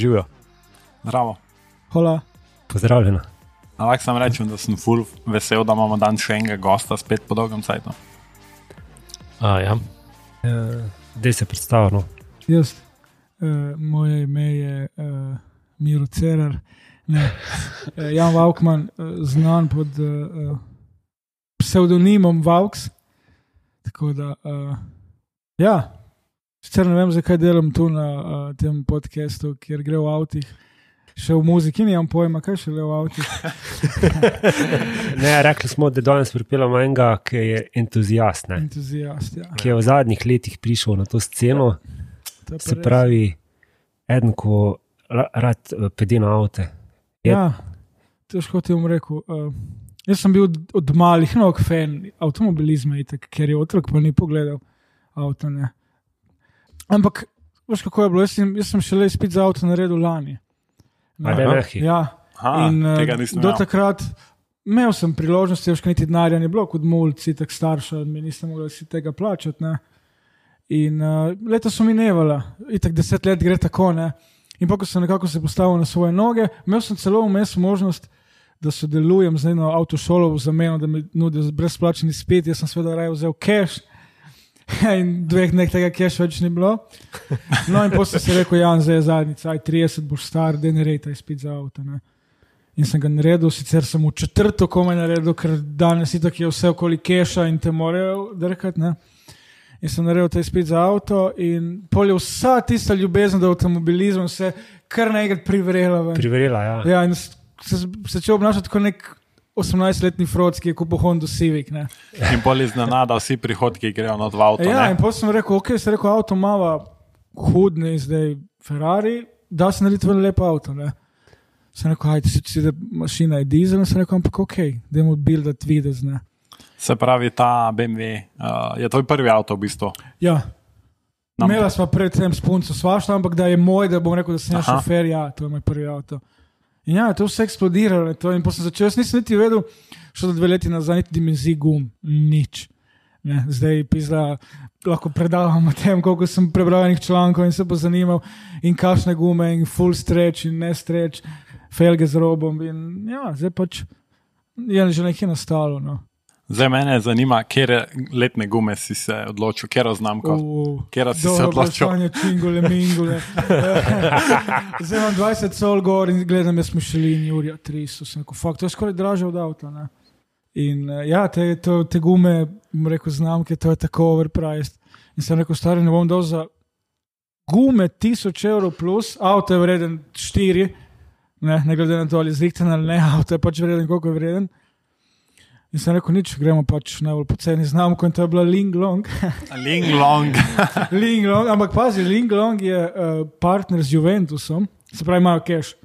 Živijo. Zdravo. Hvala. Pozdravljena. Lahko sem rečem, da sem full vesel, da imamo dan še enega gosta spet po dolgem času. A, ja. Dej se predstavljeno. Jaz, uh, moje ime je uh, Miro Cerar, ne, uh, Jan Vaukman, uh, znan pod uh, psevdonimom Vauks. Tako da, uh, ja, sicer ne vem, zakaj delam tu na uh, tem podkastu, kjer gre v avtih. Še v muziki nimam pojma, kaj še le v avtih. ne, rekli smo, da danes pripeljemo enega, ki je entuzijast. Ne? Entuzijast, ja. Ki je v zadnjih letih prišel na to sceno. To je pa Se res. pravi, eden, ko ra- rad eh, pede na avte. Je- Ja, težko ti bom rekel. Uh, jaz sem bil od, od malih nog fan avtomobilizma, itak, ker je otrok pa ni pogledal avto. Ne. Ampak, veš kako je bilo, jaz sem, jaz sem šele izpit za avto naredil lani. A da nehi. Ja, Aha, in nisem do takrat imel sem priložnosti, veš, kaj niti denarja ni bilo, kot mulci, tako starša, mi nisem mogel si tega plačati. Ne. In uh, leta so minevala, itak deset let gre tako. Ne. In pa, ko sem nekako se postavil na svoje noge, imel sem celo vmes možnost, da sodelujem z eno avtošolo v zameno, da mi nudijo brezplačni spet. Jaz sem seveda raje vzel cash. In dveh dneh tega cash več ni bilo. No, in potem sem si rekel, Jan, zdaj je zadnjica, aj 30, boš star, da ne rejta izpit za avto. Ne. In sem ga naredil, sicer sem v četrto komaj naredil, ker danes je tako vse okoli keša in te morajo drkati. ne. In sem naredil ta izpit za avto, in polje vsa tista ljubezen do avtomobilizma se kar naenkrat privrela. ven. Priverila, ja. Ja, in se z- začel obnašati kot nek 18-letni frod, ki je kupil Honda Civic. Ne. In bolj iznenada, vsi prihodki grejo na dva avto. Ja, ne? in potem sem rekel, ok, sem rekel, avto ima hudne, zdaj Ferrari, da se naredi ven lep avto. Ne. Sem rekel, ajde, si, si da mašina je dizel, sem rekel, ampak ok, dajmo buildati videz. Ne. Se pravi, ta BMW uh, je tvoj prvi avto v bistvu. Ja. Imela sva predtem s punco svašta, ampak da je moj, da bom rekel, da sem šofer, ja, to je moj prvi avto. In ja, to vse eksplodiralo. To, in potem sem začel, nisem niti vedel, šlo do dve leti nazaj, niti dimenzij gum, nič. Ne, zdaj pizda, lahko predavam o tem, koliko sem prebral enih člankov in se bo zanimal, in kakšne gume, in full stretch, in ne stretch, felge z robom. In ja, zdaj pač je že nekaj nastalo. No. Zdaj me zanima, kje letne gume si se odločil, kje znamko. Uh, Kjera si se odločil? Čingole, mingole. Zdaj imam 20 sol gor in gledam, jaz smo šli in Jurija 300. Sem rekel, fakt, to je skoraj draže od avta. Ne? In eh, ja, te, to, te gume, rekel, znamke, to je tako overpriced. In sem rekel, stari ne bom dal za gume 1000 evrov plus, avto je vreden 4, ne, ne glede na to, ali je zrihten ali ne, avto je pač vreden, koliko je vreden. In sem rekel, nič, gremo pač najbolj poceni znamko in to je bila Ling Long. Ling Long. Linglong, ampak pazi, Linglong je uh, partner z Juventusom, se pravi, imajo cash,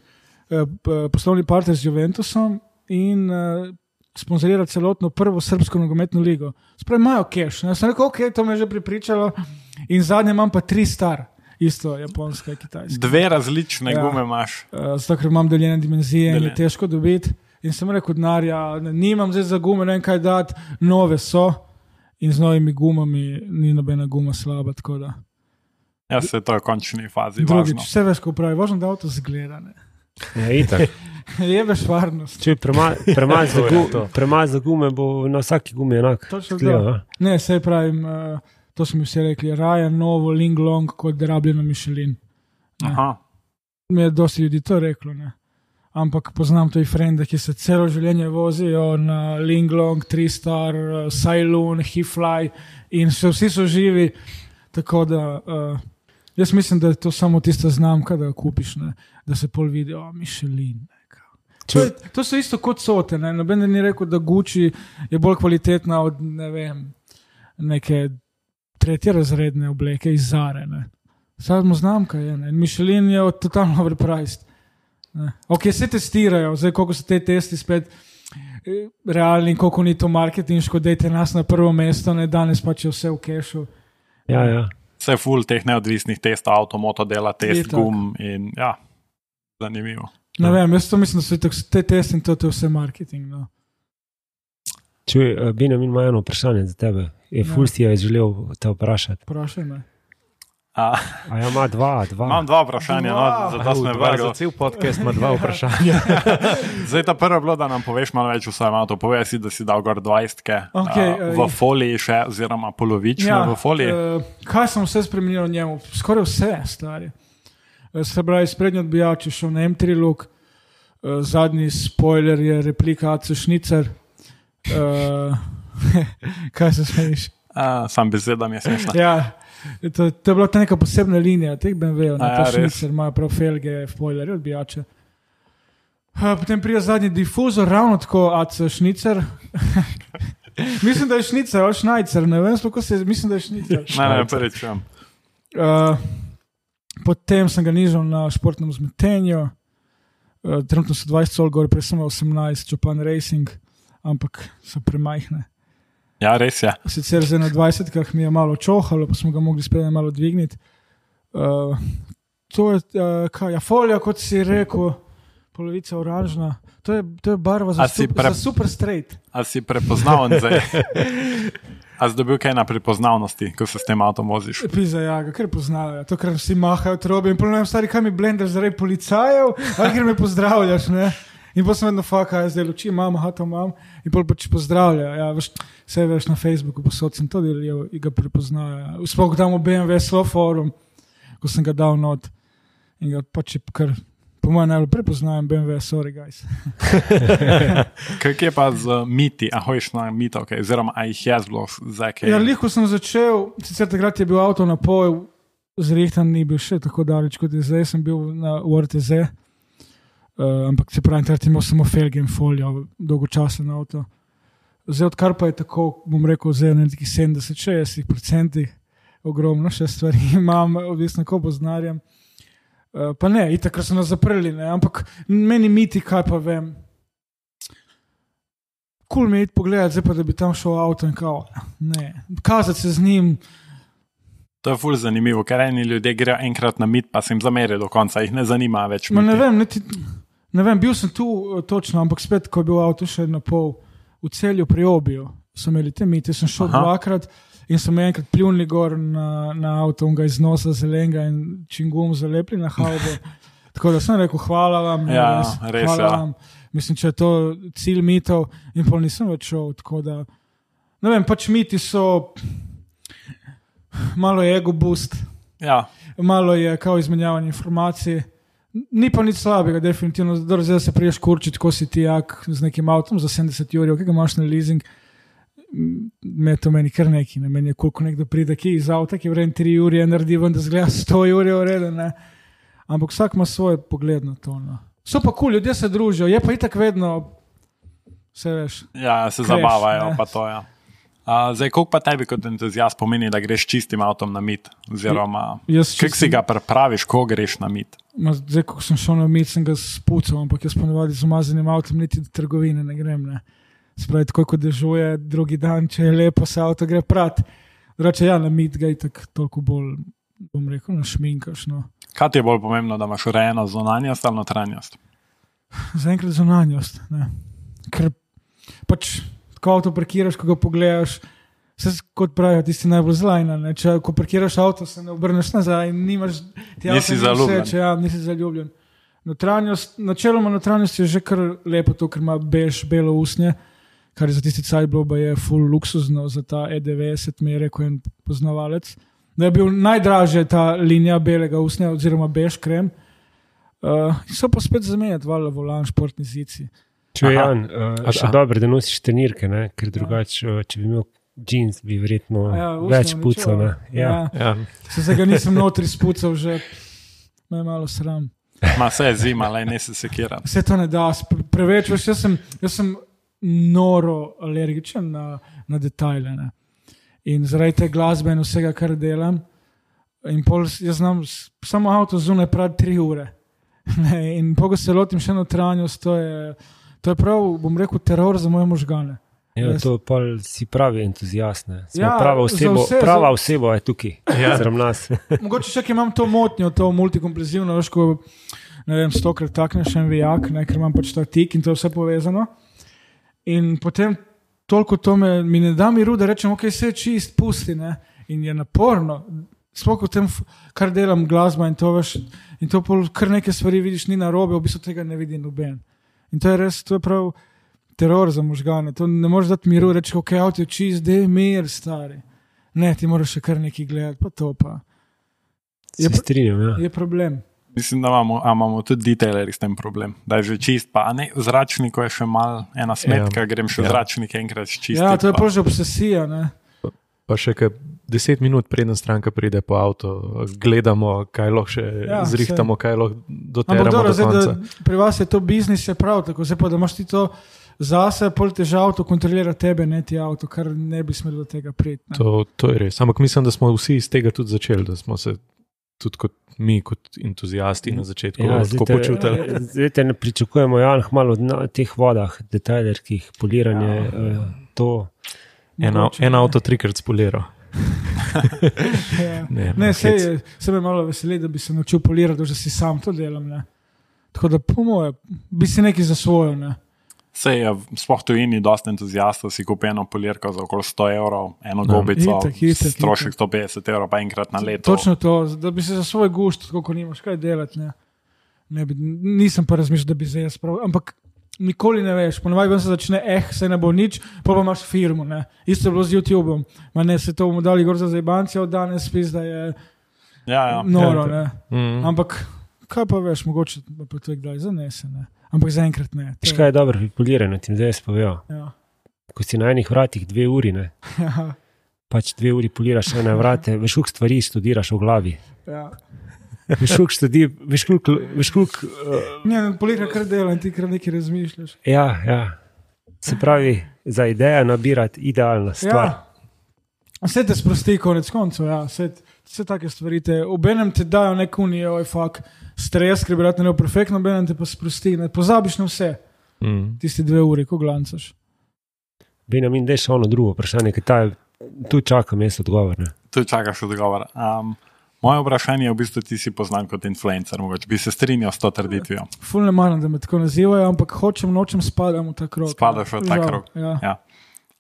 uh, poslovni partner z Juventusom in uh, sponzorira celotno prvo srpsko nogometno ligo. Spravi, imajo cash. Ne? Sem rekel, ok, to me je že pripričalo. In zadnje imam pa tri star, isto japonska kitajska. Dve različne Ja. gume imaš. Uh, zato, ker imam deljene dimenzije in je težko dobiti. In sem rekel, denarja, nimam zdaj za gume, ne vem kaj dati, nove so. In z novimi gumami ni nobena guma slaba. tako da. Ja, se to je v končni fazi. Drugič, važno. vse veš, ko pravi, važno, da avto zgleda. ne. ja itak. Je veš varnost. Če prema, premaz za, gu, to. premaz za gume, bo na vsaki gumi enak. Točno Izgleda, to. a? Ne, sej pravim, uh, to so mi vsi rekli, raje novo Ling Long kot rabljeno Mišelin. Aha. Mi je dosti ljudi to reklo. Ne. Ampak poznam tudi frende, ki se celo življenje vozijo na Ling Long, Three Star, uh, Cylon, He-Fly in še vsi so živi. Tako da uh, jaz mislim, da je to samo tista znamka, da jo kupiš, ne, da se pol vidi, o Mišelin. To, je, to so isto kot sote. Ne? Noben ni rekel, da Gucci je bolj kvalitetna od ne vem, neke tretje razredne obleke iz Zare. Ne? Samo znamka je. Ne? In Mišelin je totalno overpriced. Ne? Ok, se testirajo, zdaj koliko so te testi spet. eh, Realni, koliko ni to marketinško, da je nas na prvo mesto, ne danes pač vse v kešu. Ja, ja. Vse je full teh neodvisnih testov, avtomoto dela, test Itak. gum in ja, zanimivo. Ne Ja. vem, jaz to mislim, da so itak te testi in to, to je vse marketing. No. Čuj, eh, Benjamin ima eno vprašanje za tebe. Je Ja. Fulsi je želel te vprašati. Vprašaj me. A, A ja, ima dva, dva. imam dva vprašanja, Dva. no, zato sem vrgel. za cel podcast ima dva vprašanja. Zdaj ta prvo je bilo, da nam poveš malo več o svojem avtu. Povej si, da si dal gor 20 Okej, uh, v foliji še, oziroma polovično ja, v foliji. Uh, kaj sem vse spremenil v njemu? Skoraj vse, stari. Eh, Se pravi, sprednji odbijač je šel na M3 luk, eh, zadnji spoiler je replika AC Šnicer. Uh, kaj se smejiš? uh, sam beseda mi je smešna. Ja, to, to je bila ta neka posebna linija teh BMW-jev, A na ja, ta res? Šnicer imajo prav felge, spoilerje, odbijače. Potem pride zadnji difuzor, ravno tako AC Šnicer. mislim, da je Šnicer, ali Šnajcer, ne vem, kako se mislim, da je Šnicer. Ne, ne, prvič čujem. Uh, potem sem ga nižal na športnem zmetenju, uh, trenutno so 20 sol, gor, prej sem imel 18, Japan Racing, ampak so premajhne. Ja, res je. Sicer zdaj na 20, kah mi je malo čohalo, pa smo ga mogli spet malo dvigniti. Uh, to je, uh, kaj, ja, folija, kot si rekel, polovica oranžna. To je, to je barva za, sup, pre- za super straight. A si prepoznaven zdaj? A si dobil kaj na prepoznavnosti, ko se s tem avtom voziš? Pisa, ja, ga kar poznajo. To, kar vsi mahajo, trobi. In ponovim, stari, kaj mi blender zaradi policajev, ali ker me pozdravljaš. Ne? In pa sem vedno faka, jaz zdaj luči, imam, aha, to imam. In pol pač pozdravlja. Ja, veš, vse veš na Facebooku, posod sem to delil in ga prepoznajo. Ja. Sploh tam v BMW slow forum, ko sem ga dal not. In ga pač je kar, po mojem, najbolj prepoznajem BMW, sorry guys. Kaj je pa z miti, a hojiš na mito, okay, oziroma a jih je zelo zdaj kaj? Ja, liho sem začel, sicer takrat je bil avto na pol, zrihtan ni bil še tako daleč kot je zdaj, sem bil na URTZ. Uh, ampak se pravi, takrat imel samo felge in folijo, dolgočasen avto. Zdaj, odkar pa je tako, bom rekel, zdaj na nekih 70-60%, ogromno še stvari imam, odvisno kako poznarjam. Uh, pa ne, itak so nas zaprli, ne, ampak meni miti, kaj pa vem. Kul cool mi je iti pogledat, zdaj pa da bi tam šel avto in kao. Ne, kazati se z njim. To je fulj zanimivo, ker eni ljudje grejo enkrat na mit, pa se jim zamerijo do konca, jih ne zanima več. Ma, ne, vem, niti, ne vem, bil sem tu eh, točno, ampak spet, ko je bil avto še na pol v celju pri obiju, so imeli te miti. Sem šel Aha. Dvakrat in so me enkrat pljunili gor na, na avto, ga iz nosa zelenega in čingum zalepili na haubo. Tako da sem rekel, hvala vam. Ja, res, hvala ja. vam. Mislim, če je to cilj mitov, in pol nisem več šel. tako Da, ne vem, pač miti so, malo ego boost, Ja, malo je kao izmenjavanje informacij. Ni pa nič slabega, definitivno. Zdaj se priješ kurčiti, ko si ti jak z nekim avtom za 70 ur, ki ga imaš na leasing. Me to meni kar neki, ne meni je koliko nekdo pride ki iz avta, ki vrem 3 ure, naredi ven, da zgleda 100 ur je ureden. Ampak vsak ima svoj pogled na to. No. So pa kul, cool, ljudje se družijo, je pa itak vedno, vse veš. ja se Crash, zabavajo, ne. pa to je. Ja. A, zdaj, koliko pa tebi kot entuzijast pomeni, da greš čistim avtom na mit? Oziroma, Jaz kako si ga prepraviš, ko greš na mit? Ma, zdaj, ko sem šel na mit, sem ga spucal, ampak jaz ponovadi z umazanim avtom niti do trgovine ne grem. Ne. Spravi, tako kot dežuje, drugi dan, če je lepo, se avto gre prat. Drugače, ja, na mit ga je tako toliko bolj, bom rekel, našminkaš. No. Kaj ti je bolj pomembno, da imaš urejeno zunanjost ali notranjost? Zaenkrat zunanjost. Ne. Ker pač, ko avto parkiraš, ko ga pogledaš. Vse kot pravijo, tisti najbolj zlajna. Če ko parkiraš avto, se ne obrneš nazaj, nimaš ti avto Nisi ni zaljubljen. Všeč, ja, nisi zaljubljen. Notranjost, načeloma notranjost je že kar lepo, to, ker ima bež, belo usnje, kar je za tisti cajtbloba je full luksuzno, za ta E90, mi je rekel en poznavalec. Da je bil najdražje ta linija belega usnja, oziroma bež krem. Uh, so pa spet zamenjati, valjda, volan, športni zici. Če je. Jan, uh, A- še a- dobro, da nosiš trenirke, ne? ker drugače, uh, če bi imel džins, bi verjetno Ja, ja, več pucal. ne. Ja. Ja. Ja. Se zdaj nisem notri spucal, že me je malo sram. Ma vse je zima, le ne se sekira. Vse to ne da, preveč. Veš, jaz, sem, jaz sem noro alergičen na, na detajle. Ne. In zaradi te glasbe in vsega, kar delam, in pol, jaz znam samo avto zunaj prav tri ure. Ne, in pogo se lotim še notranjost, to je, to je prav, bom rekel, teror za moje možgane. Ja, Res. to pa si pravi entuzijast. Ja, prava osebo, vse, prava za- oseba je tukaj, Ja. zraven nas. Mogoče še, imam to motnjo, to multikomplezivno, veš, ko vem, stokrat takneš en vijak, ne, ker imam pač ta tik in to je vse povezano. In potem toliko to me, mi ne da miru, da rečem, ok, vse je čist, pusti. Ne. In je naporno, sploh v tem, kar delam, glasba in to veš. In to pol kar nekaj stvari vidiš, ni na robe, v bistvu tega ne vidi noben. In to je res, to je prav teror za možgane. To ne moreš dati miru, reči, ok, avto je čist, da je mir, stari. Ne, ti moraš še kar nekaj gledati, pa to pa. Je pa- strinjam. Ja. Je problem. Mislim, da imamo, a imamo tudi detailerji s tem problem, da je že čist. Pa, a ne, v zračniku je še mal ena smetka, ja. grem še v Ja. zračnik enkrat čistiti. Ja, to je pa- pa že obsesija. Ne? Pa še kaj deset minut, preden stranka pride po avto, gledamo, kaj lahko še Ja, ja, zrihtamo, kaj lahko doteramo dobro, do zdaj, da, pri vas je to biznis, je prav tako. Zdaj pa, da imaš ti to zase, pol težav, to kontrolira tebe, ne ti avto, kar ne bi smelo do tega priti. ne. To, to je res. Ampak mislim, da smo vsi iz tega tudi začeli, da smo se tudi kot mi, kot entuzijasti na začetku Ja, ja, zdaj, tako počutili. zdaj te ne pričakujemo, Jan, malo na teh vodah, detajlerskih, poliranje. Ja. To, En, en avto trikrat spoliral. Ja. Ne, Ne, no, se, se me malo veseli, da bi se naučil polirati, da si sam to delam. Ne. Tako da, po mojem, bi si nekaj zasvojil. Ne. Sej je sploh tujini, dosta entuzijastov si kupi eno polirko za okoli 100 evrov, eno gobico, Itak, itak, strošek itak. 150 evrov, pa enkrat na leto. Točno to, da bi se za svoj gust, tako kot nimaš kaj delati. Ne. Ne bi, nisem pa razmišljal, da bi se jaz prav. Ampak nikoli ne veš, ponovadi se začne, eh, se ne bo nič, pa pa imaš firmo. Ne. Isto je bilo z YouTubeom, Ma ne se to bomo dali gor za zajbance, od danes spis, da je Ja, ja. noro. Ne. Mm. Ampak kaj pa veš, mogoče pa to kdaj zanese. Ne. Ampak zaenkrat ne. Veš kaj je dobro pri poliranju, ti zdaj spovejo. Ja. Ko si na enih vratih dve uri, ne, Ja. pač dve uri poliraš ene vrate, veš, koliko stvari študiraš v glavi. Ja. Veš, koliko študi, veš, koliko. Veš, koliko uh, Ne, polika kar dela in ti kar nekaj razmišljaš. ja, ja. Se pravi, za idejo nabirati idealna stvar. Ja. Vse te sprosti, konec koncev. Ja. Vse, vse take stvari te, obenem ti dajo neko unijo, oj, fuk, stres, ker bi rad naredil perfektno, obenem te pa sprosti. Ne. Pozabiš na vse, Mm. tiste dve uri, ko glancaš. Benjamin, dej še ono drugo vprašanje, ki ta, tu čakam jaz odgovor. Ne. Tu čakaš odgovor. Um, moje vprašanje je v bistvu, ti si poznan kot influencer, mogoče bi se strinjal s to trditvijo. Ful ne maram, da me tako nazivajo, ampak hočem, nočem spadam v ta krog. Spadaš v ta Žal, krog. Ja. Ja.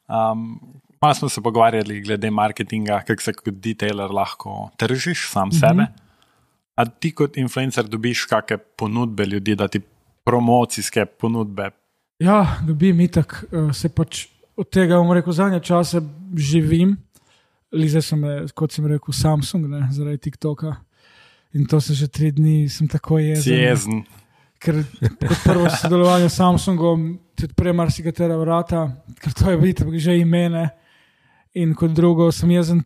Um, malo smo se pogovarjali glede marketinga, kako se kot detailer lahko tržiš sam Mhm. sebe. A ti kot influencer dobiš kakšne ponudbe ljudi, da ti promocijske ponudbe. Ja, dobim itak, uh, se pač od tega, bom rekel, zadnje čase živim. Lize sem, eh, kot sem rekel, Samsung, ne, zaradi TikToka. In to se že tri dni, sem tako jezen. Jezen. Ker kot prvo sodelovanje s Samsungom ti odpre marsikatera vrata, ker to je videti, že imene. In kot drugo, sem jezen,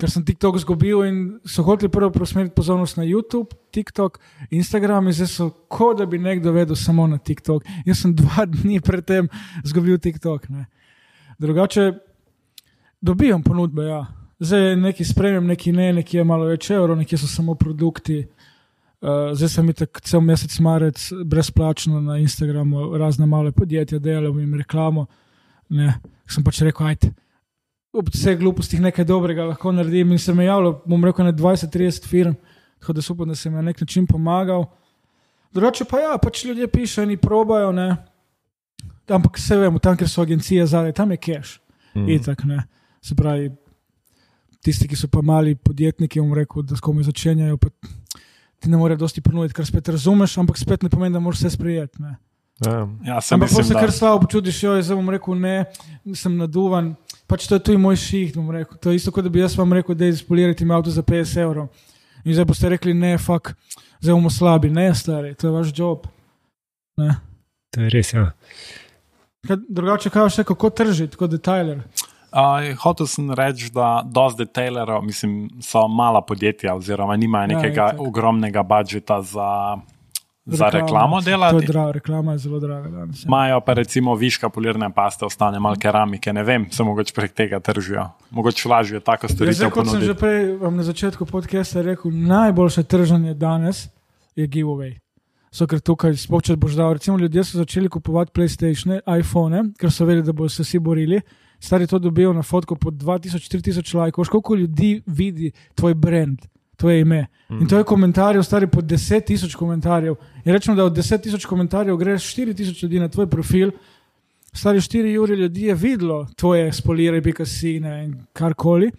ker sem TikTok izgubil in so hoteli prvo preusmeriti pozornost na YouTube, TikTok, Instagram in zdaj so, kot da bi nekdo vedel samo na TikTok. Jaz sem dva dni predtem izgubil TikTok. Ne. Drugače, dobivam ponudbe, ja. Zdaj nekaj spremem, nekaj ne, nekaj je malo več evrov, nekaj so samo produkti. Uh, zdaj sem tako cel mesec marec brezplačno na Instagramu razne male podjetja, delam jim reklamo. Ne, sem pač rekel, ajde. Ob vseh glupostih nekaj dobrega lahko naredim in se me javlja, bom rekel, na 20-30 firm, tako da upam, da sem na nek način pomagal. Drugače pa ja, pač ljudje pišejo in probajo, ne. Ampak vse vemo, tam, ker so agencije zadaj, tam je cash. Mm. Itak, ne. Se pravi, tisti, ki so pa mali podjetniki, bom rekel, da s komi začenjajo, pa ti ne morejo dosti ponuditi, kar spet razumeš, ampak spet ne pomeni, da moraš vse sprejeti. Ne. Ja. Ja, se Ampak pa mislim, se kar slabo počutiš, jo, zdaj bom rekel, ne, sem naduvan. Pač to je tudi moj ših, bom rekel. To je isto, kot da bi jaz vam rekel, da izpolirate mi avto za 50 evrov. In zdaj boste rekli, ne, fuk, zdaj bomo slabi, ne, stari, to je vaš job. Ne. To je res, ja. Kaj, drugače, kaj še, kako tržiti, kot detajler. Uh, hotel sem reči, da dosti detailerov, mislim, so mala podjetja, oziroma nimajo Ja, nekega itak. ogromnega budžeta za, za reklamo To je delati. drago, reklama je zelo draga danes. ja. Imajo pa recimo viška polirne paste, ostane malo keramike, ne vem, se mogoče prek tega tržijo. Mogoče lažje tako Ja, storitev zdaj, kot sem že ponuditi. prej na začetku podcasta rekel, najboljše trženje danes je giveaway. So, ker tukaj, sploh če boš dal, recimo ljudje so začeli kupovati PlayStation, iPhone, ker so vedeli, da bodo se vsi borili. Stari to dobijo na fotko po 2000-4000 lajkov, koliko ljudi vidi tvoj brand, tvoje ime. In to je komentarjev, stari po 10 tisoč komentarjev. In rečemo, da od 10 tisoč komentarjev greš 4 tisoč ljudi na tvoj profil, stari 4 ure ljudi je videlo tvoje spolire, pikasine in karkoli.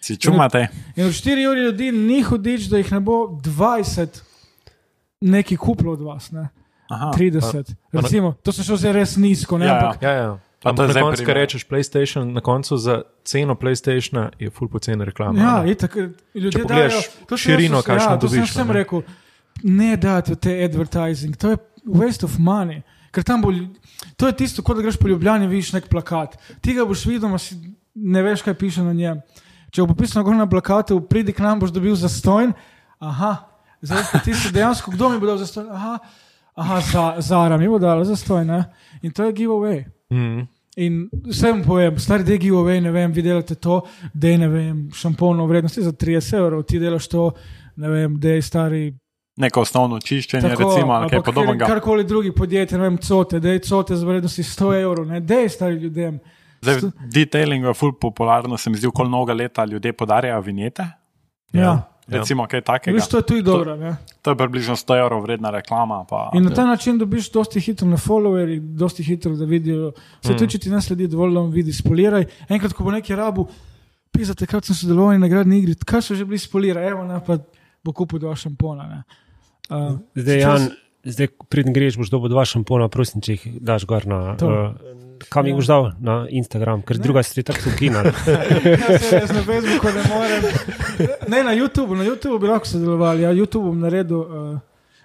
Si čumate? In od 4 uri ljudi ni hudič, da jih ne bo 20 neki kupilo od vas, ne? Aha. 30. pa- Recimo, to se še zdaj res nizko, ne? Ja, ja. Ampak, Ja, ja. Ampak na koncu, kar rečeš PlayStation, na koncu za ceno PlayStationa je full poceni reklama. Ja, ne? itak, ljudje Če pogledaš dajo- to sem širino, jaz- kakšno ja, sem dobiš, vsem ne. rekel, ne dati te advertising, to je waste of money. Ker tam bo, to je tisto, kot da greš po Ljubljani, vidiš nek plakat. Ti ga boš videl, si ne veš, kaj piše na njem. Če bo pisano gor na plakatu, pridi k nam, boš dobil zastojn. Aha, zdaj ti si dejansko, kdo mi bo dal zastojn? Aha, aha za, Zara mi bo dala zastojn. Ne? In to je giveaway. Mm. In vsem povem, stari dej giveaway, ne vem, vi delate to, da je ne vem, šampono vrednosti za 30 evrov, ti delaš to, ne vem, da je stari. Neko osnovno čiščenje, recimo, ali kaj podobnega. kar- Karkoli drugi podjetje, ne vem, cote, da je cote z vrednosti 100 evrov, ne, da je stari ljudem. Zdaj, detailing je ful popularno, se mi zdi, koliko mnogo leta ljudje podarjajo vinjete. Ja. Ja. Recimo, kaj takega. Veš, to je tudi dobro. Ne? To je približno 100 evrov vredna reklama. Pa, In na ta način dobiš dosti hitro na followerji, dosti hitro, da vidijo. Vse to, če ti ne sledi dovolj, da vidi, spoliraj. Enkrat, ko bo nekaj rabu, pisate, kaj sem sodeloval na nagradni igri, kaj so že bili spoliraj, evo, ne, pa bo kupil dva šampona. ne. Uh, Zdaj, Jan, zdaj pridem greš, boš dobil dva šampona, prosim, če jih daš gor na. To. Uh, kam jih Ja. boš dal na Instagram, ker Ne. druga stvar je tako ukina. Ja, se jaz na Facebooku ne morem. Ne, na YouTubu, na YouTubu bi lahko sodelovali. Ja, YouTube bom naredil uh,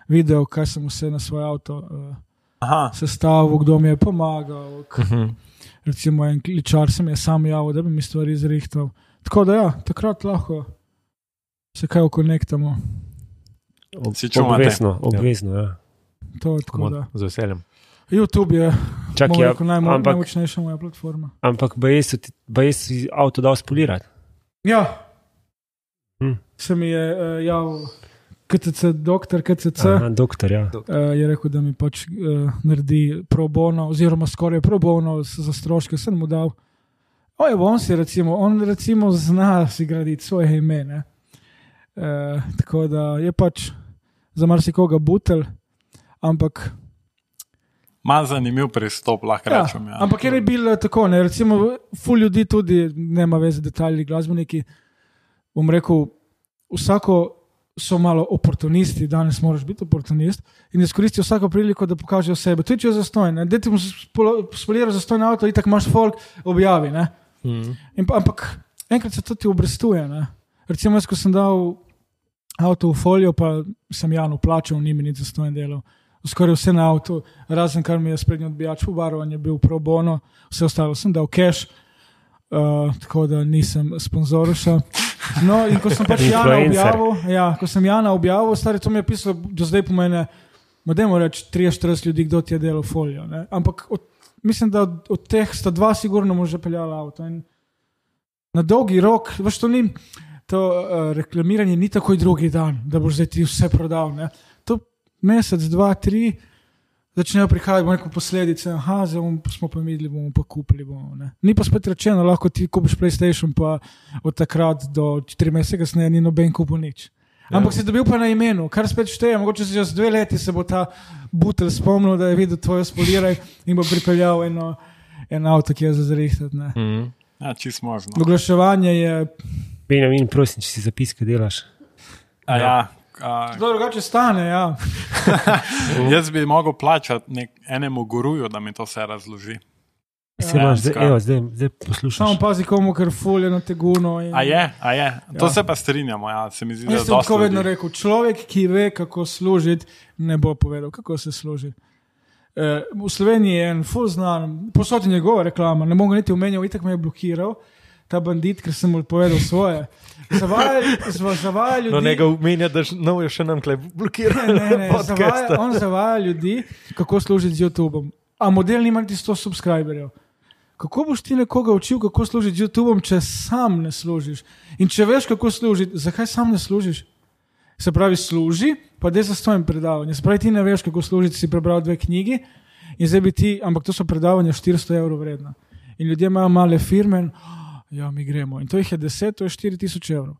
video, kaj sem vse na svoj avto uh, Aha, sestavil, kdo mi je pomagal. K, Mhm. recimo, en kličar se mi je sam javil, da bi mi stvari zrihtal. Tako da, ja, takrat lahko se kaj okonektamo. Čumate? Obvezno, obvezno. Ja. To je tako. Z veseljem. YouTube je Čak, ja, rekel, najmo, ampak, najmočnejša moja platforma. ampak BS si avto dal spolirati. Ja, Hm. se mi je uh, javil KTC, doktor KTC. Aha, doktor, ja. Uh, je rekel, da mi pač uh, naredi pro bono, oziroma skoraj pro bono za stroške, sem mu dal. O, je, on si recimo, on recimo zna si graditi svoje ime. ne. Uh, tako da je pač za marsikoga butel, ampak, malo zanimiv pristop, lahko ja, rečem. Ja. ampak je bil eh, tako, ne, recimo, ful ljudi tudi, nema veze, detajli, glasbeniki. Bom rekel, vsako so malo oportunisti, danes moraš biti oportunist in izkoristijo vsako priliko, da pokažejo sebe. Tudi če je zastojn, da ti spoliraš zastojn avto, in tako imaš folk, objavi. Ne? Mhm. In, pa- ampak enkrat se to ti obrestuje. Ne? Recimo, jaz, ko sem dal avto v folijo, pa sem Janu plačal, ni mi nič zastojn delal. Skoraj vse na avtu, razen kar mi je sprednji odbijač pobarovan, je bil pro bono, vse ostalo sem dal cash, uh, tako da nisem sponzorša. No, in ko sem pač Jana objavil, ja, ko sem Jana objavil, stari to mi je pisalo, do zdaj pomeni, da moramo reči 30-40 ljudi, kdo ti je delal folijo. Ne? Ampak od, mislim, da od, od teh sta dva, sigurno mu že peljala avto. In na dolgi rok, veš, to ni. To uh, reklamiranje ni takoj drugi dan, da boš zdaj ti vse prodal. Ne? Mesec, dva, tri, začnejo prihajati neko posledice. Aha, zdaj bomo, smo pa videli, bomo pa kupili. Bomo, ne. ni pa spet rečeno, lahko ti kupiš PlayStation, pa od takrat do 4 mesece kasneje ni noben kupil nič. Ampak si dobil pa na imenu, kar spet šteje. Mogoče se čez dve leti se bo ta butel spomnil, da je videl tvoje spoliraj in bo pripeljal eno, eno avto, ki je za zrihtati. ne. Mhm. Ja, čist možno. Oglaševanje je Benjamin, prosim, če si zapiske delaš. A, ja, a, zelo drugače stane. Ja. jaz bi mogel plačati nek, enemu guruju, da mi to vse razloži. Se Ja, imaš, zdaj, evo, zdaj, zdaj poslušaš. Samo pazi, komu kar fulje na teguno. In... A je, a je. To Ja. se pa strinjamo. Ja. Se mi zdi, Jaz sem tako vedno rekel, človek, ki ve, kako služiti, ne bo povedal, kako se služi. Eh, V Sloveniji je en full znan, posod je njegova reklama, ne mogo niti omenjal, itak me je blokiral, ta bandit, ker sem mu povedal svoje. Zva- zavajali ljudi. No, njega umenja, da no, je še nam klej blokiran. Ne, ne, zavaja, on zavaja ljudi, kako služiti z YouTubeom. A model nima niti 100 subscriberjev. Kako boš ti nekoga učil, kako služiti z YouTubeom, če sam ne služiš? In če veš, kako služiti, zakaj sam ne služiš? Se pravi, služi, pa da je za stojim predavanje. Se pravi, ti ne veš, kako služiti, si prebral dve knjigi in zdaj bi ti, ampak to so predavanja 400 evrov vredna. In ljudje imajo male firme in "Oh, ja, mi gremo. In to jih je 10, to je 4000 evrov.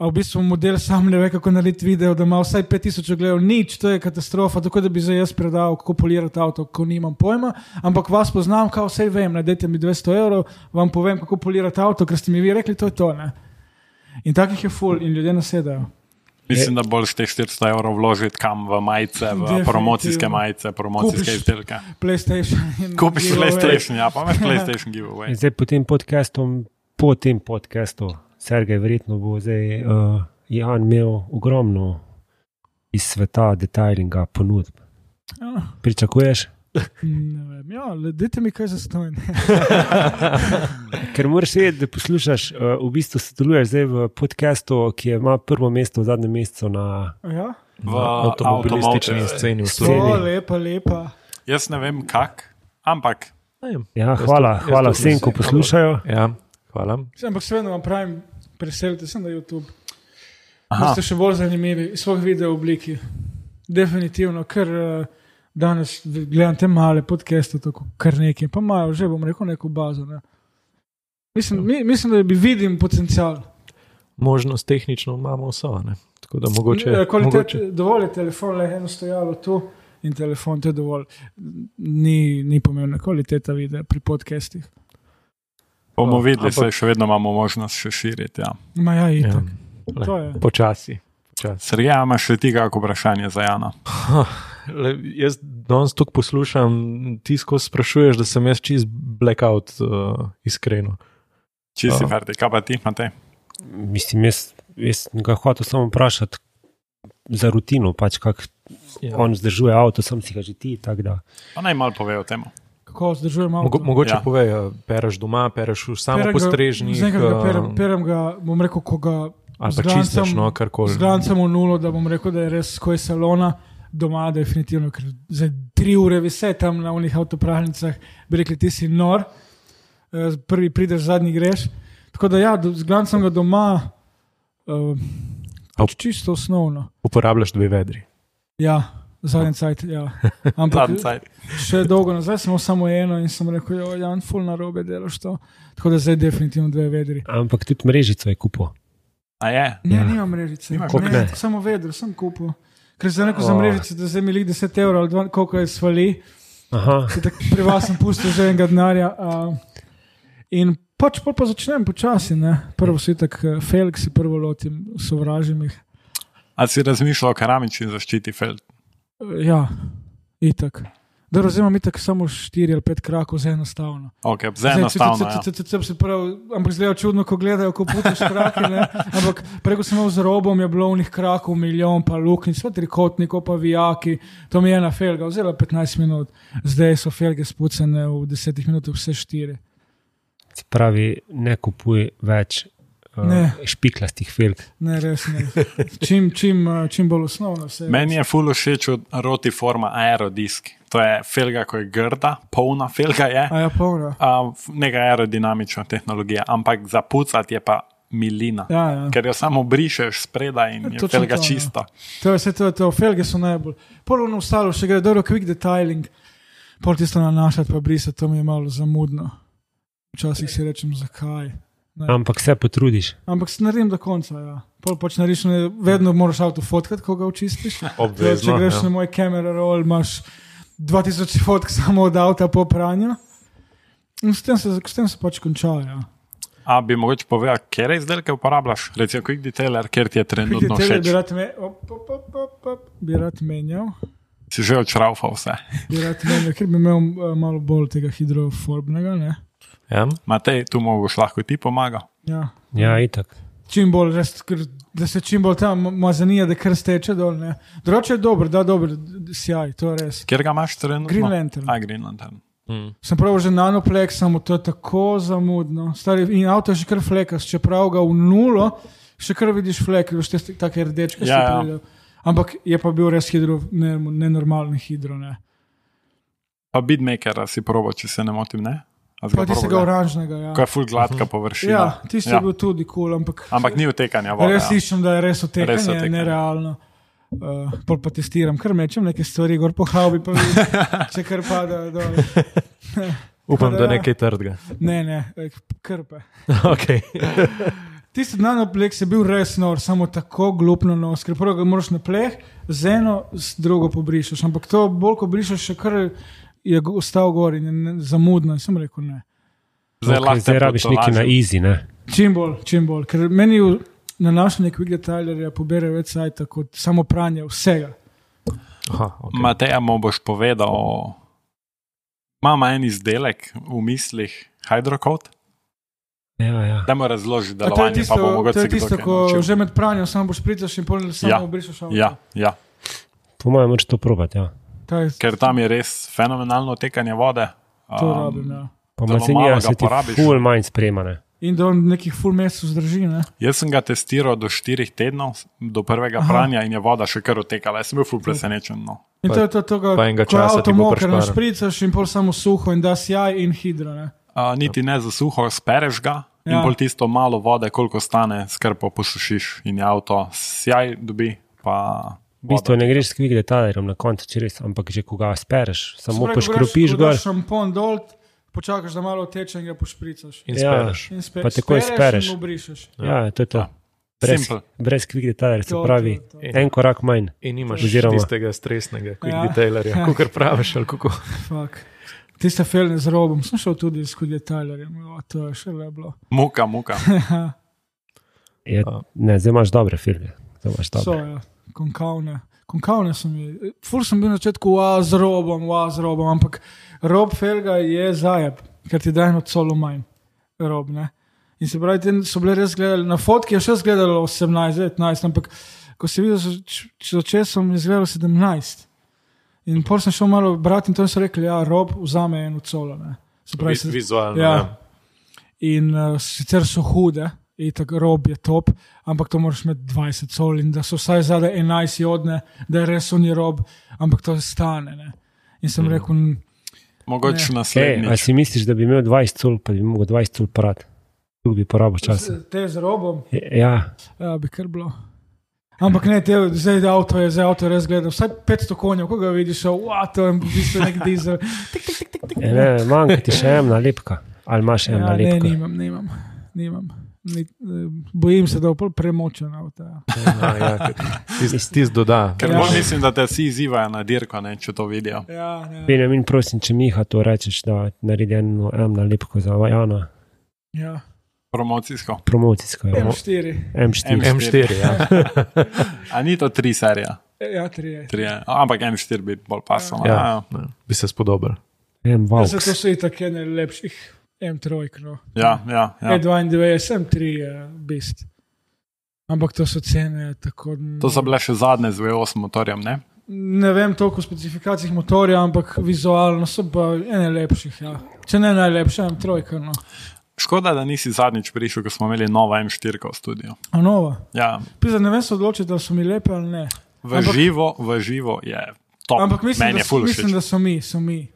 A v bistvu model sam ne ve, kako narediti video, da ima vsaj 5000 ogledov, nič, to je katastrofa. Tako da bi zdaj jaz predal, kako polirati avto, ko nimam pojma. Ampak vas poznam, kao vse vem, najdete mi 200 evrov, vam povem, kako polirati avto, ker ste mi vi rekli, to je to. Ne? In takih je full in ljudje nasedajo. Mislim, da bolj teh 400 evrov vložiti kam v majice, v promocijske majice, promocijske Kupiš izdelke. PlayStation. Kupiš. PlayStation, ja, pa imaš PlayStation giveaway. zdaj po tem podkastu, po tem podkastu, Sergej, verjetno bo zdaj uh, Jan imel ogromno iz sveta detajlinga ponudb. Ja, Pričakuješ? Ne vem, ja, dajte mi kaj za stojno. Ker moraš vedeti, da poslušaš, uh, v bistvu sodeluješ zdaj v podkastu, ki ima prvo mesto v zadnjem mesecu na. Ja, V avtomobilistični sceni v Sceni. Sloveniji. to lepa, lepa. Jaz ne vem kak, ampak. Ja, Jaz hvala, to- jaz hvala to vsem, ko poslušajo. Ja, hvala. Saj, Ampak seveda vam pravim, preselite se na YouTube. Aha. Ste še bolj zanimivi, svoj video obliki. Definitivno, ker uh, danes gledam te male podcaste, tako kar nekaj, pa imajo že, bom rekel, neko bazo. Ne. Mislim, mi, mislim, da bi vidim potencial. Možnost tehnično imamo vso. Ne? Tako da mogoče. Eh, kvalitet, mogoče dovolj je telefon, le eno stojalo tu in telefon, to je dovolj. Ni, ni pomembna kvaliteta videa pri podcastih. bomo No, videli, ampak- saj še vedno imamo možnost še širiti. Ja. Ma ja, ja, itak. le, To je. počasi. počasi. Sergej, imaš še ti kako vprašanje za Jana? Le, jaz danes tukaj poslušam, ti skozi sprašuješ, da sem jaz čist blackout, uh, iskreno. Če si Aha. ferti, kaj pa ti, Matej? Mislim, jaz, jaz ga hotel samo vprašati za rutino, pač kako Ja. on vzdržuje avto, sem si ga že ti. Pa naj malo pove o tem. Kako vzdržujem Mogo, avto? mogoče Ja. povej, a pereš doma, pereš v samo Perem ga- perem, perem ga, bom rekel, ko ga ali pa čistaš, no, karkoli. Zglancem v nulo, da bom rekel, da je res skoj salona, doma, definitivno, ker za tri ure vise tam na unih avtopravnicah, bi rekli, ti si nor, eh, prvi prideš, zadnji greš. Tako da ja, do- z glancem ga doma, uh, pač čisto osnovno. Uporabljaš dve vedri. Ja, zadnji cajt, ja. Ampak cajt. še dolgo nazaj sem samo eno in sem rekel, jo, Jan, full na robe delaš to. Tako da zdaj definitivno dve vedri. Ampak tudi mrežico je kupil. A je? Ne, Ja. ja. nimam mrežice. Nimaš Koliko ne? Samo vedro, sem kupil. Ker za neko za Oh. mrežice, da zdaj mi lik 10 evrov ali dva, koliko je svali. Aha, Se tako Pri vas sem pustil že enega denarja. Uh, in pač pol pa začnem počasi. Ne? Prvo si tako, Felix si prvo lotim, sovražim jih. A si razmišljal o keramični zaščiti felt? Uh, ja, itak. Da razumem, itak samo 4 ali 5 krakov za enostavno. Ok, za enostavno. ja. Ampak zdaj je čudno, ko gledajo, ko putiš krake. ne. Ampak preko sem imel z robom, je bilo v njih krakov milijon, pa luknjic, pa trikotnikov, pa vijaki. To mi je ena felga, vzela 15 minut. Zdaj so felge spucene v 10 minutah, vse štiri. se pravi, ne kupuj več Ne. špiklastih felg. Ne, res ne. Čim, čim, eh, čim bolj osnovno vse. Meni je ful všeč od rotiforma aerodisk. To je felga, ko je grda, polna felga je. A ja, polno. Uh, neka aerodinamična tehnologija, ampak za pucati je pa milina. Ja, ja. Ker jo samo brišeš spredaj in je Točno felga to, ja. čista. To je vse to, to, felge so najbolj. Polovno ostalo še gre, dobro, quick detailing, pol tisto nanašati, pa brisati, to mi je malo zamudno. Včasih si rečem, zakaj. Ne. Ampak se potrudiš. Ampak se naredim do konca. Ja. Pol pač narediš, ne, vedno moraš avto fotkati, ko ga očistiš. Obvezno. Če greš ja. na moj kamera roll, imaš 2000 fotk samo od avta po pranju. In s tem se, s tem se pač konča. Ja. A bi mogoče povedal, kje izdelke uporabljaš? Recimo, Quick Detailer, ker ti je trenutno všeč. bi rad, me, op, op, op, op, op, bi rad menjal. Si že odšraufal vse. Bi rad menjal, ker bi imel uh, malo bolj tega hidroforbnega. Ne? Ja. Matej, tu mogoš lahko ti pomaga. Ja. Ja, itak. Čim bolj, res, ker, da se čim bolj tam mazanija, da kar steče dol. ne. Drugače je dober, da dober, d- sjaj, to je res. Kjer ga imaš trenutno? Green Lantern. A, Green Lantern. Mm. Sem prav že nanoplex, samo to je tako zamudno. Stari, in avto je že kar flekas, čeprav ga v nulo, še kar vidiš flek, veš, te take rdečke. Ja, ja. Ja, Ampak je pa bil res hidro, ne, nenormalni hidro. Ne. Pa Bitmaker si probo, če se ne motim, ne? A si Pa ga tistega probal, ja? oranžnega. Ja, Ko je full gladka površina. ja tisti ja. Je bil tudi kul, cool, ampak, Ampak ni utekanja vode. res Ja. iščem, da je res Res otekanje, otekanje. nerealno. Uh, pol pa testiram, kar mečem neke stvari, gor po haubi, pa vidim, če kar pada dol. Upam, da da ja. nekaj trdga. Ne, ne, eh, krpe. okay. Tisti nanoplex je bil res nor, samo tako glupno nos, ker prvo ga moraš na pleh, z eno, z drugo pobrišeš. Ampak to bolj, ko brišeš, še kar je ostal gor in je zamudno. In sem rekel ne. Zdaj, Okay, lahko zdaj rabiš nekaj na easy. Ne? Čim bolj, čim bolj. Ker meni nanašanje quick detailerja pobere več sajta kot samo pranje vsega. Aha, okay. Mateja, mu boš povedal, imamo en izdelek v mislih, hydrocode. Ja, ja. Da mu razloži A to je delovanje, tisto, pa bo to mogoče je tisto ko naučil. že med pranjem samo boš pričaš in pol samo Ja. obrišeš. Ja, ja, Po mojem, moraš to probati. Ja. To je, ker tam je res fenomenalno tekanje vode. to Um, rabim, ja. Pa masinija malo ga se ti porabiš. ful manj spremane. In da on nekih full mesecev zdrži. Ne? Jaz sem ga testiral do 4 tednov, do prvega Aha. pranja in je voda še kar otekala. Jaz sem bil ful presenečen. No. In to je to, to ga, ko avto prešparal. našpricaš in pol samo suho in da sjaj in hidro. Ne? Uh, niti ne za suho, spereš ga in Ja. pol tisto malo vode, koliko stane, skrpo posušiš in je avto sjaj dobi. Pa V bistvu ne greš s kvik detajlerjem na koncu, če res, ampak že ko ga spereš, samo poškropiš gor. Šampon dol, počakaš, da malo teče in ga pošpricaš. In Ja. spereš. In spe, Pa takoj spereš. In obrišeš. Ja, to je to. Ja. Brez, Simple. brez kvik detajlerja se pravi to, to. en korak manj. In nimaš Oziroma- tistega stresnega, quick Ja. ja. detailerja, kot praviš. ali kako. Fuck. Tiste felne z robom, sem šel tudi s detajlerjem, o, to je še leblo. muka, muka. Je, ne, zdaj imaš dobre filme. Zdaj imaš so, dobre. ja, konkavne. Konkavne sem jih. Ful sem bil na začetku wa z robom, wa z robom, ampak rob felga je zajeb, ker ti da eno celo manj. Rob, ne. In se pravi, te so bile res gledali, na fotki je še zgledalo 18, 19, ampak ko si videl, če začel sem izgledal 17. In pol sem šel malo brati in to so rekli, ja, rob vzame eno celo. Ne. Se pravi, se, Vizualno. Ja. Ja. in uh, sicer so hude, in tako rob je top, ampak to moraš imeti 20 sol in da so vsaj zadaj 11 jodne, da je res oni rob, ampak to stane. Ne. In sem mm. rekel, "N- Mogoče Ne. Ej, a naslednji. si misliš, da bi imel 20 cul, pa bi mogel 20 cul parat? Tu bi porabil čas. te z robom, Ja, ja, bi kar bilo. Ampak ne, te, zdaj da avto je, zdaj avto je res gledal, vsaj 500 konjev, ko ga vidiš, wow, to je v bistvu nek dizel. Tik, tik, tik, tik, tik. e, ne, manjka ti še ena lepka. Ali imaš eno Ja, ne, lepko? nimam, nimam. nimam. Ni, eh, bojim se, da bo pol premočen avto. Ja. Ja, ja, Tisti tis doda. Ker Ja. mislim, da te vsi izzivajo na dirko, ne, če to vidijo. Ja, ja. Benjamin, prosim, če Miha to rečeš, da naredi eno eno lepko za Jana, ja. Promocijsko. promocijsko. Ja. M4, M4. M4, ja. A ni to tri serije, ja, 3. tri, ampak M4 bi bolj pasalo. ja. Ja. ja. Bi se spodobil. M Ja, zato so i tako ene lepših M3. No. Ja, ja, ja. E92, M3 je bist. Ampak to so cene tako. To so bile še zadnje z V8 motorjem, ne? Ne vem toliko o specifikacijah motorja, ampak vizualno so pa ene lepših. Ja. Če ne najlepša, M3. No. Škoda, da nisi zadnjič prišel, ko smo imeli novo M4 v studiu. A nova. Ja, Pisa, ne vem se odločiti, da so mi lepe ali ne. v Ampak- živo, v živo je top. Ampak mislim, Meni da, so, mislim, da so mi. So mi.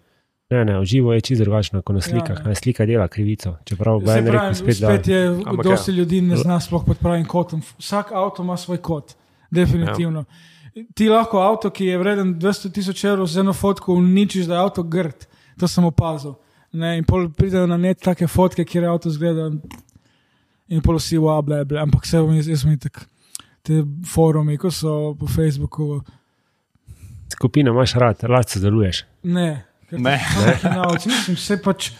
Ne, ne, v živo je čisto drugačno kot na slikah. Ja, Ja, ja. Slika dela krivico. Čeprav en pravim, rekel spet, spet, je, Ampak dosti ja. ljudi ne zna sploh pod pravim kotom. Vsak avto ima svoj kot, definitivno. Ja. Ti lahko avto, ki je vreden 200 tisoč evrov, z eno fotko uničiš, da je avto grd. To sem opazil. Ne, in pol pridejo na net take fotke, kjer je avto zgleda in pol vsi vable, ampak vse vmi, jaz mi tako. Te forumi, ko so po Facebooku, skupina imaš rad, rad sodeluješ. ne. Ne. nauči. Mislim, vse pač.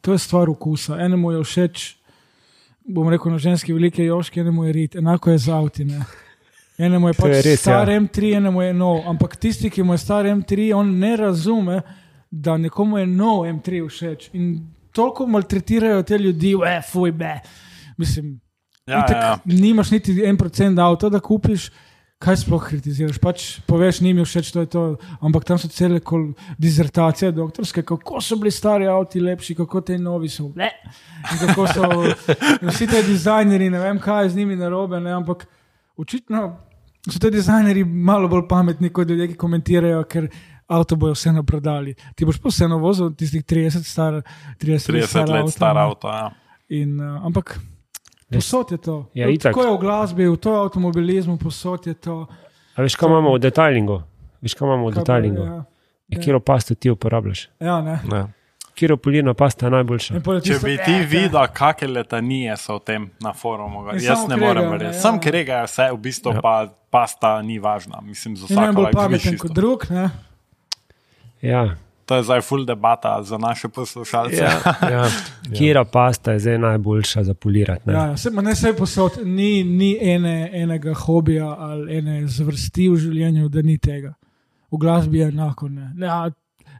To je stvar okusa. Enemu je všeč, bom rekel, na ženski velike joške, enemu je rit, enako je z avti. Ne? Enemu je pač je res, star ja. M3, enemu je nov. Ampak tisti, ki mu je star M3, on ne razume, da nekomu je nov M3 všeč. In toliko maltretirajo te ljudi, ve, fuj, be. Mislim, Ja, itak ja, ja. nimaš niti en procent avta, da kupiš. Kaj sploh kritiziraš? Pač poveš, ni mi všeč, to je to. Ampak tam so cele kol dizertacije, doktorske, kako so bili stari avti lepši, kako te novi so. Le. In kako so vsi ti dizajnerji, ne vem, kaj je z njimi narobe, ne, ampak očitno so ti dizajnerji malo bolj pametni kot ljudje, ki komentirajo, ker avto bojo vseeno prodali. Ti boš pa vseeno vozil tistih 30, star, 30, 30 let star avto. Ja. In, uh, ampak posod je to. Ja, itak. tako je v glasbi, v to je avtomobilizmu, posod je to. A veš, kaj imamo v detajlingu? Veš, kaj imamo v detajlingu? Ja, Ja. Kiro pasto ti uporabljaš? ja ne. Ne. Kiro polirna pasta je najboljša. Je Če bi eh, ti ja. videl, kakšne letanije so v tem na forumu, In jaz ne morem kregajo, ne, verjeti. ja. Sam kregajo vse, v bistvu Ja. pa pasta ni važna. Mislim, za Je najbolj vsako pameten kot drug. Ne? Ja, To je zdaj full debata za naše poslušalce. Ja, ja, ja. Kira pasta je zdaj najboljša za polirati. Ja, ja, se, ne vse posod, ni, ni ene, enega hobija ali ene zvrsti v življenju, da ni tega. V glasbi je enako. Ne. Ne, a,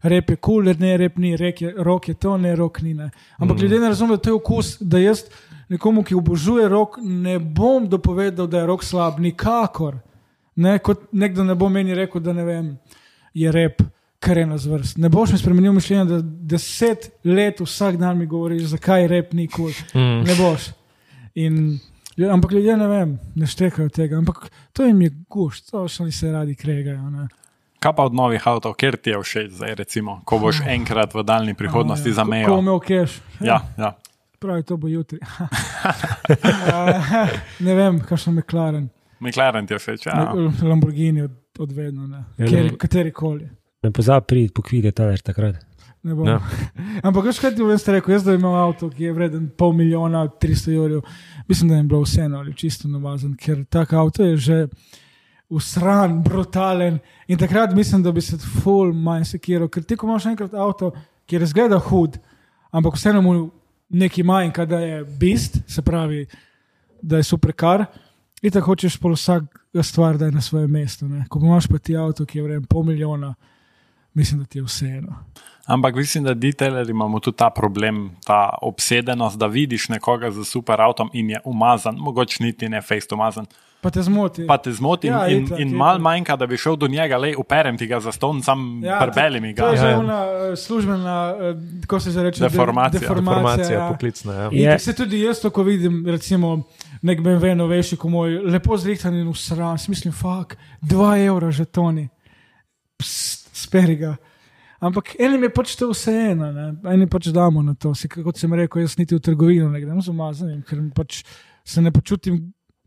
rep je kul, cool, ne rep ni, rek je, rok je to, ne rok ni. Ne. Ampak mm. ljudje ne razumejo, da to je okus, da jaz nekomu, ki obožuje rok, ne bom dopovedal, da je rok slab, nikakor. Ne, kot nekdo ne bo meni rekel, da ne vem, je rep. Kar je na zvrst. Ne boš mi spremenil mišljenja, da deset let vsak dan mi govoriš, zakaj rep ni kul. Cool. Mm. Ne boš. In, ampak ljudje ne vem, ne štekajo tega. Ampak to jim je gušt, to še oni se radi kregajo. Ne. Kaj pa od novih avtomobilov, ker ti je všeč, zdaj, recimo, ko boš enkrat v daljni prihodnosti ja. za Ko mejo? imel keš. Ja, ja. Pravi, to bo jutri. ne vem, kakšen McLaren. McLaren ti je všeč. Ja. Lamborghini od, od vedno. Ja, ne. kateri koli. Ne pozabi priti pokvide taler takrat. Ne bom. Ja. Ampak, veš, kaj ti bom jaz rekel? Jaz, da imam avto, ki je vreden pol milijona, 300 jurjev, mislim, da je bilo vseeno ali čisto navazen, ker tak avto je že usran, brutalen. In takrat mislim, da bi se full manj sekiral, ker ti, ko imaš enkrat avto, ki razgleda hud, ampak vseeno mu nekaj manjka, da je bist, se pravi, da je superkar. In tako hočeš pol vsaka stvar, da je na svojem mestu. Ne? Ko imaš pa ti avto, ki je vreden pol milijona, mislim, da ti je vseeno. Ampak mislim, da detailerji imamo tudi ta problem, ta obsedenost, da vidiš nekoga z super avtom in je umazan, mogoče niti ne face umazan. Pa te zmoti. Pa te zmoti Ja, in, itak, in itak. mal manjka, da bi šel do njega, le uperem ti ga za ston, sam ja, prbeli mi To ga. je že Ja. ona uh, službena, uh, kako se že reče, de- Deformacija. deformacija Informacija, ja. poklicna. Ja. Je. Se tudi jaz to, ko vidim, recimo, nek BMW, novejši, ko moj, lepo zrihtan in usran, mislim, fuck, dva evra že toni, speri ga. Ampak enim je pač to vseeno, ne? eni pač damo na to. Si, kot sem rekel, jaz niti v trgovino ne grem z umazanim, ker pač se ne počutim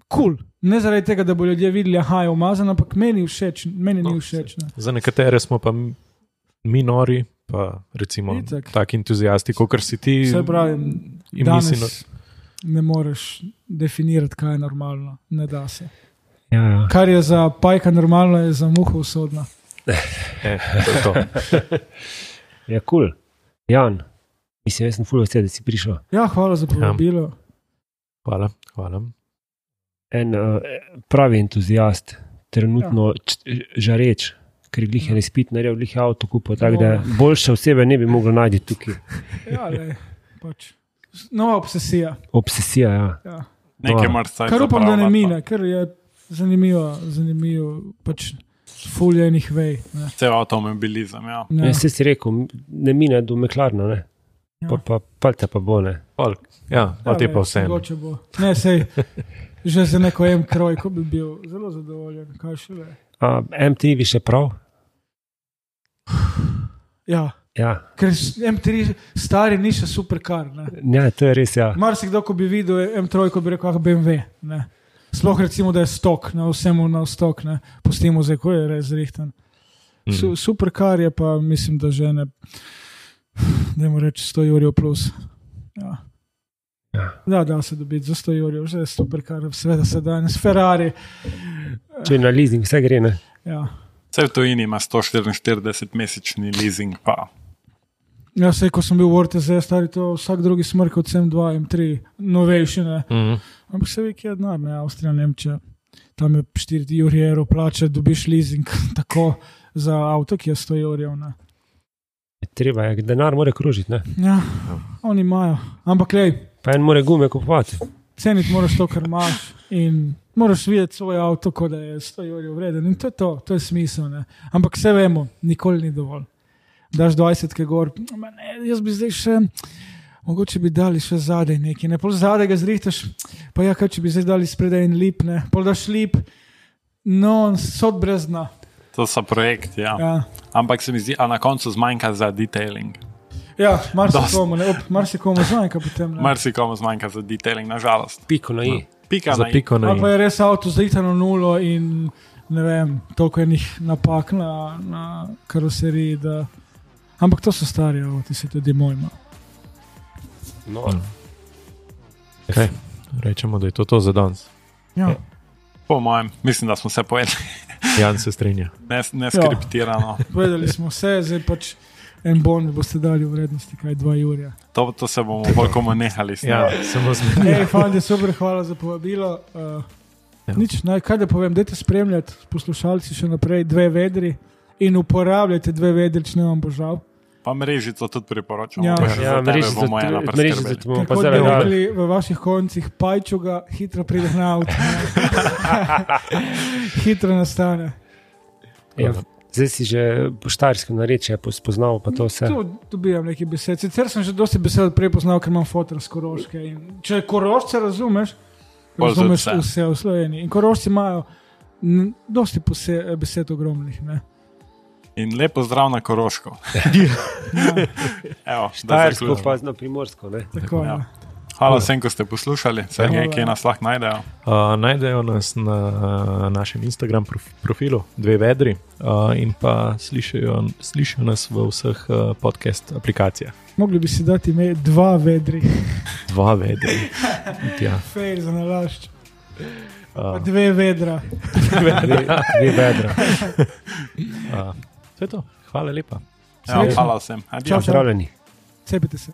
kul. Cool. Ne zaradi tega, da bo ljudje videli, da je umazan, ampak meni, všeč, meni ni No, všeč. Ne? Za nekatere smo pa mi nori, pa recimo Itak. taki entuzijasti, kot si ti. Vse pravim, in danes mislim, ne moreš definirati, kaj je normalno. Ne da se. Ja, ja. Kar je za pajka normalno, je za muho usodno. Eh, to je to. Je kul. Cool. Jan, mislim, jaz sem full vesel, da si prišel. Ja, hvala za povabilo. Hvala, hvala. En uh, pravi entuzijast, trenutno ja. žareč, ker je glih Ja. spit naredil, glih je avto kupil. Tako No. da boljše osebe ne bi moglo najti tukaj. Ja, lej, pač. Nova obsesija. Obsesija, ja. Ja. Nekaj No. marca. Kar upam, da ne mine, ker je zanimivo, zanimivo pač fuljenih vej. Ne. Cel avtomobilizem, ja. Ja. Jaz si rekel, ne mine do meklarna, ne. Ja. Pa, pa, pa te pa bo ne. Pol, ja, pa te pa vse. mogoče bo. Ne, sej, že za neko M kroj, ko bi bil zelo zadovoljen. A, MTV še prav? Ja. Ja, Ker s- M3 stari ni še superkar. ne. ja to je res. Ja. Marsikdo, ko bi videl M3, ko bi rekel, ah, BMW. Ne. Sploh recimo, da je stok, na vsemu na stok, ne. pustimo zdaj, ko je res zrihtan. Mm. Su, superkar je pa, mislim, da že ne, da mu reči 100 jurjev plus. Ja. Ja. Da, da se dobiti za 100 jurjev, že je superkar, seveda se danes, Ferrari. Če je na leasing, vse gre. Ne? Ja. Vse v tujini ima 144-mesečni leasing, pa Ja, sej, ko sem bil v Orteze, stari to vsak drugi smrk od M2, M3, novejši. Ne. Mm. Ampak se ve, kje je denar, ne, Avstrija, Nemčija. Tam je 4 jurje evrov plače, dobiš leasing tako za avto, ki je 100 jurjev. Treba je, denar mora krožiti. Ne? Ja, oni imajo. Ampak, lej, Pa en more gume kupovati. ceniti moraš to, kar imaš. In moraš videti svoj avto, kot da je 100 jurjev vreden. In to je to, to je smisel. Ne. Ampak vse vemo, nikoli ni dovolj. Daš 20, ki gor, "Ma ne, jaz bi zdaj še. Mogoče bi dali še zadaj nekaj, ne pol zadaj ga zrihtaš, pa ja, kaj če bi zdaj dali spredaj en lip, ne pol daš lip, no, sod brez dna. to so projekti. Ja. Ja, Ampak se mi zdi, a na koncu zmanjka za detailing. ja marsikomu, ne, op, marsikomu zmanjka potem. Ne. Marsikomu zmanjka za detailing, nažalost. Piko na i. Pika Za na i. piko na Ali pa i. je res avto zrihtano nulo in ne vem, toliko enih napak na, na karoseriji. Da... Ampak to so stari avto, si tudi moj. ima. No. Okay. Rečemo, da je to, to za danes. Ja. Po mojem, mislim, da smo se povedali, Jan se strinja. ne, ne skriptirano. Povedali smo vse, zdaj pač en bon boste dali v vrednosti, kaj 2 jurja. To, to se bomo bolj komu nehali Ja, snemati. samo zmeraj. Ej, fandi, super, hvala za povabilo. Uh, Ja. Nič, naj, kaj da povem, dajte spremljati, poslušalci še naprej dve vedri in uporabljajte dve vedri, če ne vam bo žal. Pa mrežico tudi priporočam. Ja. pa še Ja, mrežico bomo ena tudi- mrežico ti bomo kot zdaj bi v vaših koncih, pajčuga hitro pride na avto. hitro nastane. Ja, zdaj si že po štarskem nareče spoznal, pa to vse. Tu dobijam nekaj besed. Sicer sem že dosti besed prej poznal, ker imam fotor z Koroške. In če korošče razumeš, tudi razumeš vse. v Sloveniji. In korošči imajo dosti besed ogromnih. Ne? In lepo zdrav na Koroško. Ja, Evo, da Štajersko pa na primorsko. Ne? tako, Ja. Hvala vsem, ko ste poslušali. Sergej, kje nas lahko najdejo? Uh, najdejo nas na uh, našem Instagram prof profilu, dve vedri, uh, in pa slišijo, slišijo nas v vseh uh, podcast aplikacijah. Mogli bi si dati ime dva vedri, Dva vedri. Ja, fejl za nalašč. uh, Dve vedra. Dve, dve vedra. uh, to je to. Hvala lepa. Ja, hvala vsem. Adijo. Čau, čau. Cepite se.